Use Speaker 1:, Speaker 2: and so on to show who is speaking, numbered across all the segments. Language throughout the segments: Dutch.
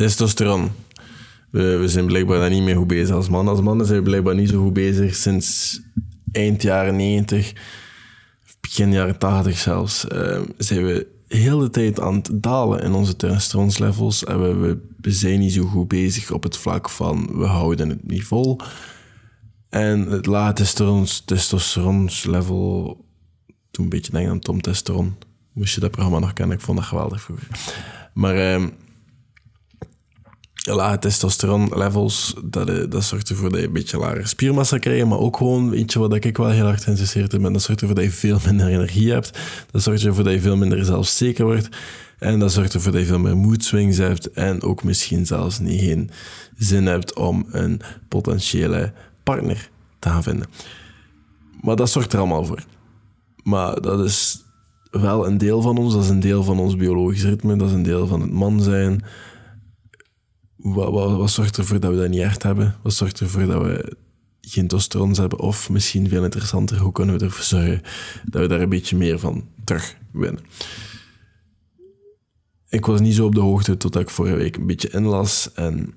Speaker 1: Testosteron. We, we zijn blijkbaar daar niet meer goed bezig als mannen. Als mannen zijn we blijkbaar niet zo goed bezig sinds eind jaren 90, begin jaren 80 zelfs. Uh, zijn we heel de tijd aan het dalen in onze testosteronlevels. En we, we, zijn niet zo goed bezig op het vlak van we houden het niet vol. En het lage testosteronslevel, toen een beetje denken aan Tom Testosteron. Moest je dat programma nog kennen? Ik vond dat geweldig vroeger. Maar uh, lage testosteronlevels, dat, eh, dat zorgt ervoor dat je een beetje lagere spiermassa krijgt, maar ook gewoon, weet je wat ik wel heel erg geïnteresseerd ben, dat zorgt ervoor dat je veel minder energie hebt, dat zorgt ervoor dat je veel minder zelfzeker wordt, en dat zorgt ervoor dat je veel meer moedswings hebt, en ook misschien zelfs niet geen zin hebt om een potentiële partner te gaan vinden. Maar dat zorgt er allemaal voor. Maar dat is wel een deel van ons, dat is een deel van ons biologisch ritme, dat is een deel van het man zijn. Wat, wat, wat zorgt ervoor dat we dat niet echt hebben? Wat zorgt ervoor dat we geen testosterons hebben? Of misschien veel interessanter, hoe kunnen we ervoor zorgen dat we daar een beetje meer van terug winnen? Ik was niet zo op de hoogte totdat ik vorige week een beetje inlas en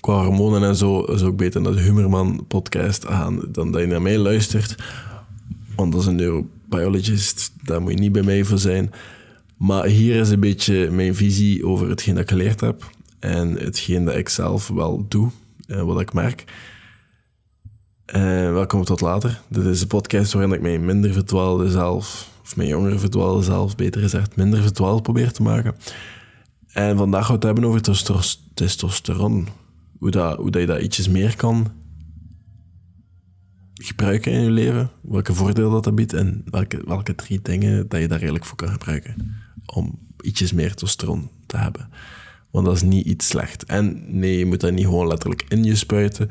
Speaker 1: qua hormonen en zo is ook beter naar de Hummerman podcast gaan dan dat je naar mij luistert. Want dat is een neurobiologist, daar moet je niet bij mij voor zijn. Maar hier is een beetje mijn visie over hetgeen dat ik geleerd heb en hetgeen dat ik zelf wel doe, en wat ik merk. En welkom tot later. Dit is een podcast waarin ik mij minder verdwaalde zelf, of mijn jongere verdwaalde zelf, beter gezegd, minder verdwaald probeer te maken. En vandaag gaan we het hebben over testosteron. Hoe, dat, hoe dat je dat ietsjes meer kan gebruiken in je leven. Welke voordelen dat, dat biedt en welke, welke drie dingen dat je daar eigenlijk voor kan gebruiken om ietsjes meer testosteron te hebben. Want dat is niet iets slecht. En nee, je moet dat niet gewoon letterlijk in je spuiten.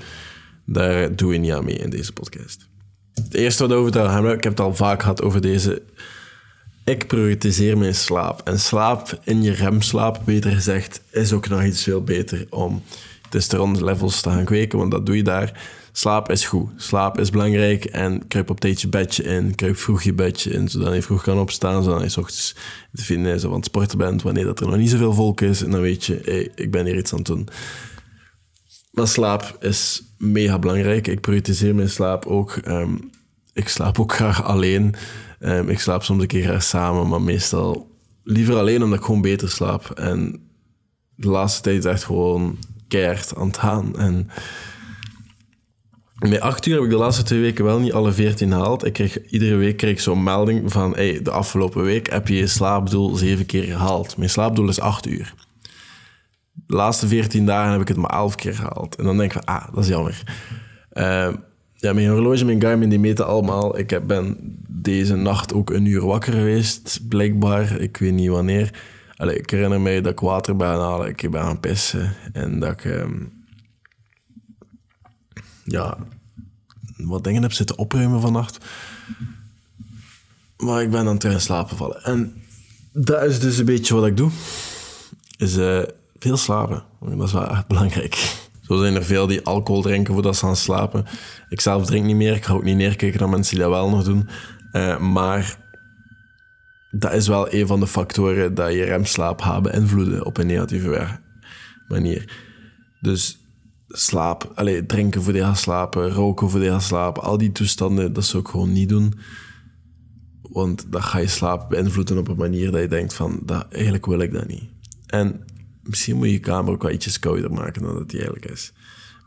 Speaker 1: Daar doe je niet aan mee in deze podcast. Het eerste wat over te hebben, ik heb het al vaak gehad over deze. Ik prioritiseer mijn slaap. En slaap in je remslaap, beter gezegd, is ook nog iets veel beter om testosteron levels te gaan kweken, want dat doe je daar slaap is goed. Slaap is belangrijk en kruip op tijd je bedje in. Kruip vroeg je bedje in, zodat je vroeg kan opstaan. Zodat je s ochtends de finesse van het sporten bent. Wanneer dat er nog niet zoveel volk is. En dan weet je, hey, ik ben hier iets aan het doen. Maar slaap is mega belangrijk. Ik prioritiseer mijn slaap ook. Ehm, ik slaap ook graag alleen. Um, ik slaap soms een keer graag samen, maar meestal liever alleen omdat ik gewoon beter slaap. En de laatste tijd is echt gewoon aan het gaan. En met acht uur heb ik de laatste twee weken wel niet alle veertien gehaald. Ik kreeg, iedere week kreeg ik zo'n melding van hey, de afgelopen week heb je je slaapdoel zeven keer gehaald. Mijn slaapdoel is acht uur. De laatste veertien dagen heb ik het maar elf keer gehaald. En dan denk ik ah, dat is jammer. Uh, ja, mijn horloge, mijn Garmin, die meten allemaal. Ik ben deze nacht ook een uur wakker geweest, blijkbaar. Ik weet niet wanneer. Ik herinner mij dat ik water ben halen. Ik ben aan pissen. En dat ik... Um, ja, wat dingen heb zitten opruimen vannacht. Maar ik ben aan het in slapen vallen. En dat is dus een beetje wat ik doe. Is uh, veel slapen. Dat is wel echt belangrijk. Zo zijn er veel die alcohol drinken voordat ze gaan slapen. Ik zelf drink niet meer. Ik ga ook niet neerkijken naar mensen die dat wel nog doen. Uh, maar dat is wel een van de factoren dat je remslaap gaat beïnvloeden op een negatieve manier. Dus slaap, allez, drinken voor je gaat slapen, roken voor je gaat slapen, al die toestanden, dat zou ik gewoon niet doen. Want dan ga je slaap beïnvloeden op een manier dat je denkt van, dat, eigenlijk wil ik dat niet. En misschien moet je je kamer ook wel ietsjes kouder maken dan dat die eigenlijk is.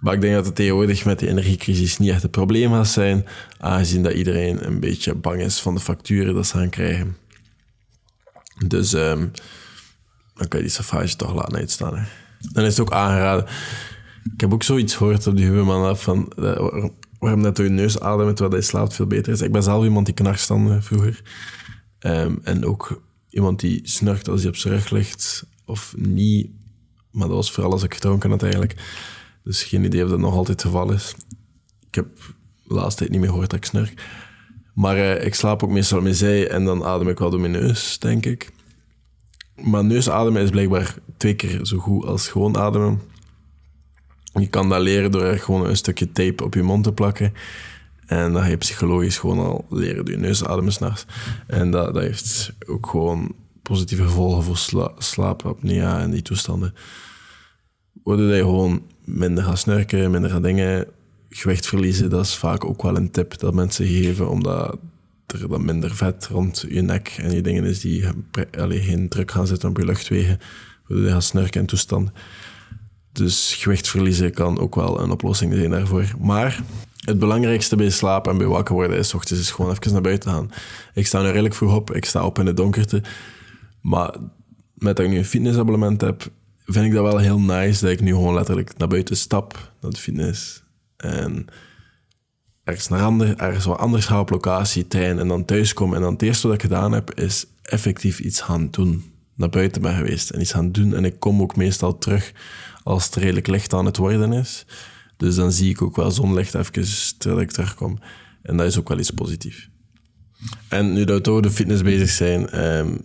Speaker 1: Maar ik denk dat het tegenwoordig met de energiecrisis niet echt een probleem gaat zijn, aangezien dat iedereen een beetje bang is van de facturen dat ze gaan krijgen. Dus um, dan kan je die safage toch laten uitstaan. Hè. Dan is het ook aangeraden ik heb ook zoiets gehoord op die Huberman af van uh, waarom dat door je neus ademen terwijl je slaapt veel beter is. Ik ben zelf iemand die knarst dan vroeger. Um, en ook iemand die snurkt als hij op zijn rug ligt of niet. Maar dat was vooral als ik gedronken had eigenlijk. Dus geen idee of dat nog altijd het geval is. Ik heb de laatste tijd niet meer gehoord dat ik snurk. Maar uh, ik slaap ook meestal met zij en dan adem ik wel door mijn neus, denk ik. Maar neusademen is blijkbaar twee keer zo goed als gewoon ademen. Je kan dat leren door er gewoon een stukje tape op je mond te plakken. En dan ga je psychologisch gewoon al leren door je neus ademen s'nachts. En dat, dat heeft ook gewoon positieve gevolgen voor sla slaapapnea en die toestanden. Worden je gewoon minder gaan snurken, minder gaan dingen. Gewicht verliezen, dat is vaak ook wel een tip dat mensen geven, omdat er dan minder vet rond je nek en je dingen is die allee, geen druk gaan zitten op je luchtwegen, waardoor je gaat snurken en toestanden. Dus gewicht verliezen kan ook wel een oplossing zijn daarvoor. Maar het belangrijkste bij slaap en bij wakker worden is ochtends is gewoon even naar buiten gaan. Ik sta nu redelijk vroeg op, ik sta op in de donkerte. Maar met dat ik nu een fitnessabonnement heb, vind ik dat wel heel nice dat ik nu gewoon letterlijk naar buiten stap, naar de fitness. En ergens naar ander, ergens wat anders ga op locatie, trein en dan thuis kom. En dan het eerste wat ik gedaan heb, is effectief iets gaan doen. Naar buiten ben geweest en iets gaan doen. En ik kom ook meestal terug als het redelijk licht aan het worden is. Dus dan zie ik ook wel zonlicht even terwijl ik terugkom. En dat is ook wel iets positiefs. En nu dat we over de fitness bezig zijn, ehm,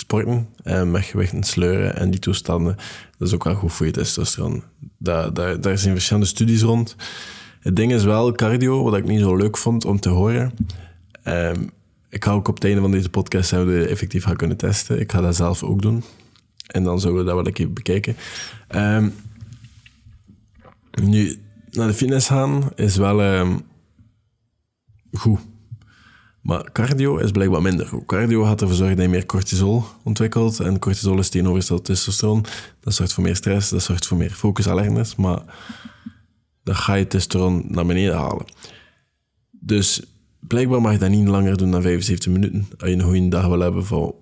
Speaker 1: sporten en met gewichten sleuren en die toestanden, dat is ook wel goed voor je testosteron. Daar, daar, daar zijn verschillende studies rond. Het ding is wel cardio, wat ik niet zo leuk vond om te horen. Um, ik ga ook op het einde van deze podcast zouden effectief gaan kunnen testen. Ik ga dat zelf ook doen. En dan zullen we dat wel even bekijken. Um, nu, naar de fitness gaan is wel um, goed. Maar cardio is blijkbaar minder goed. Cardio gaat ervoor zorgen dat je meer cortisol ontwikkelt. En cortisol is tegenovergesteld testosteron. Dat zorgt voor meer stress, dat zorgt voor meer focus, alertness. Maar dan ga je testosteron naar beneden halen. Dus blijkbaar mag je dat niet langer doen dan 75 minuten. Als je een goede dag wil hebben van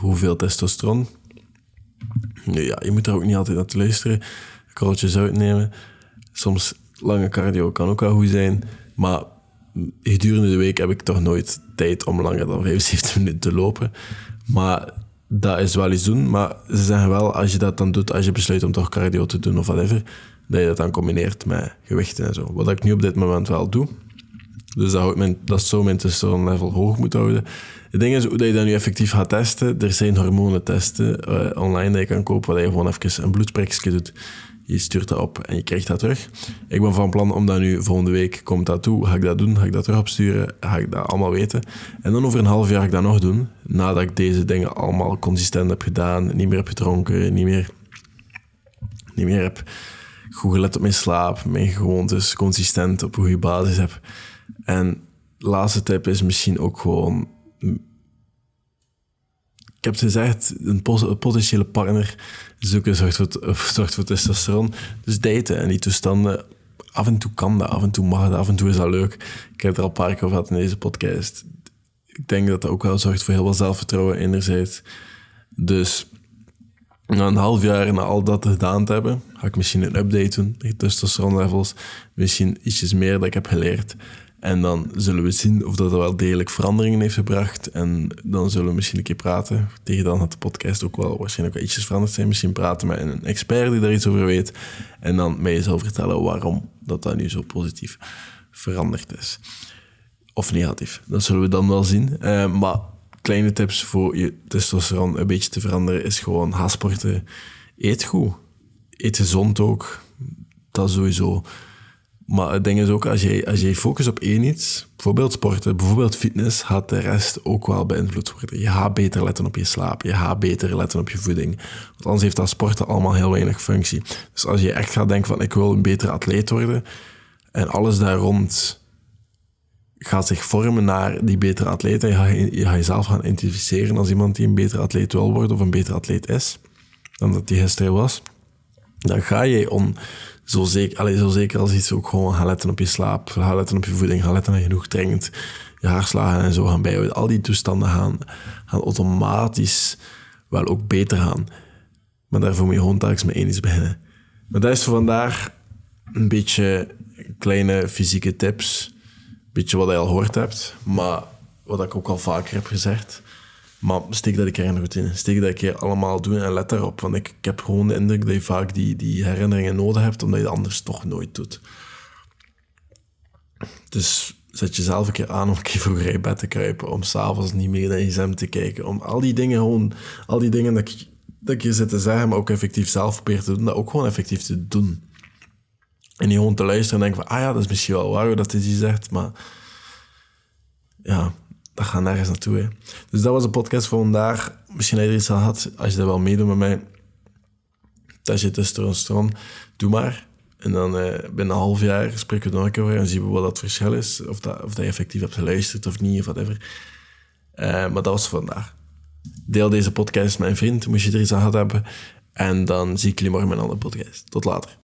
Speaker 1: hoeveel testosteron. Ja, je moet er ook niet altijd naar te luisteren. Een korreltje zout nemen. Soms lange cardio kan ook wel goed zijn. Maar gedurende de week heb ik toch nooit tijd om langer dan 75 minuten te lopen. Maar dat is wel iets doen. Maar ze zeggen wel, als je dat dan doet, als je besluit om toch cardio te doen of whatever, dat je dat dan combineert met gewichten en zo. Wat ik nu op dit moment wel doe. Dus dat, mijn, dat zou mijn testosteron level hoog moeten houden. Het ding is hoe je dat nu effectief gaat testen. Er zijn hormonentesten uh, online die je kan kopen, waar je gewoon even een bloedprikje doet. Je stuurt dat op en je krijgt dat terug. Ik ben van plan om dat nu volgende week komt dat toe. Ga ik dat doen? Ga ik dat terug opsturen? Ga ik dat allemaal weten? En dan over een half jaar ga ik dat nog doen. Nadat ik deze dingen allemaal consistent heb gedaan. Niet meer heb gedronken. Niet meer, niet meer heb goed gelet op mijn slaap. Mijn gewoontes consistent op een goede basis heb. En de laatste tip is misschien ook gewoon ik heb gezegd, een potentiële partner zoeken zorgt voor, zorgt voor testosteron. Dus daten en die toestanden, af en toe kan dat, af en toe mag dat, af en toe is dat leuk. Ik heb er al een paar keer over gehad in deze podcast. Ik denk dat dat ook wel zorgt voor heel veel zelfvertrouwen enerzijds. Dus na een half jaar na al dat gedaan te hebben, ga ik misschien een update doen, de testosteron levels. Misschien ietsjes meer dat ik heb geleerd. En dan zullen we zien of dat wel degelijk veranderingen heeft gebracht. En dan zullen we misschien een keer praten. Tegen dan had de podcast ook wel waarschijnlijk wel ietsjes veranderd zijn. Misschien praten met een expert die daar iets over weet. En dan mij zal vertellen waarom dat dat nu zo positief veranderd is. Of negatief. Dat zullen we dan wel zien. Uh, maar kleine tips voor je testosteron een beetje te veranderen is gewoon ga sporten. Eet goed. Eet gezond ook. Dat sowieso. Maar het ding is ook, als je, als focust op één iets, bijvoorbeeld sporten, bijvoorbeeld fitness, gaat de rest ook wel beïnvloed worden. Je gaat beter letten op je slaap, je gaat beter letten op je voeding. Want anders heeft dat sporten allemaal heel weinig functie. Dus als je echt gaat denken van, ik wil een betere atleet worden, en alles daar rond gaat zich vormen naar die betere atleet, en je gaat, je gaat jezelf gaan identificeren als iemand die een betere atleet wil worden, of een betere atleet is, dan dat die gisteren was, dan ga je on zo zeker, zo zeker als iets ook gewoon gaan letten op je slaap, gaan letten op je voeding, gaan letten dat je genoeg drinkt, je haarslagen en zo gaan bijhouden. Al die toestanden gaan, automatisch wel ook beter gaan. Maar daarvoor moet je gewoon telkens met één beginnen. Maar dat is voor vandaag een beetje kleine fysieke tips. Een beetje wat je al gehoord hebt, maar wat ik ook al vaker heb gezegd. Maar steek dat ik er goed in. Steek dat ik hier allemaal doen en let daarop. Want ik, heb gewoon de indruk dat je vaak die, die herinneringen nodig hebt, omdat je het anders toch nooit doet. Dus zet jezelf een keer aan om een keer vroeger in bed te kruipen. Om s'avonds niet meer naar je zem te kijken. Om al die dingen gewoon, al die dingen dat ik, dat ik je zit te zeggen, maar ook effectief zelf probeer te doen, dat ook gewoon effectief te doen. En niet gewoon te luisteren en denken van, ah ja, dat is misschien wel waar dat hij zegt, maar ja, dat gaat nergens naartoe. Dus dat was de podcast voor vandaag. Misschien dat je er iets aan had. Als je dat wel meedoet met mij, dat je testosteron, doe maar. En dan uh, binnen een half jaar spreken we nog een keer over en zien we wat dat verschil is. Of dat, of dat je effectief hebt geluisterd of niet, of whatever. Uh, maar dat was vandaag. Deel deze podcast met een vriend, moest je er iets aan gehad hebben. En dan zie ik jullie morgen met een andere podcast. Tot later.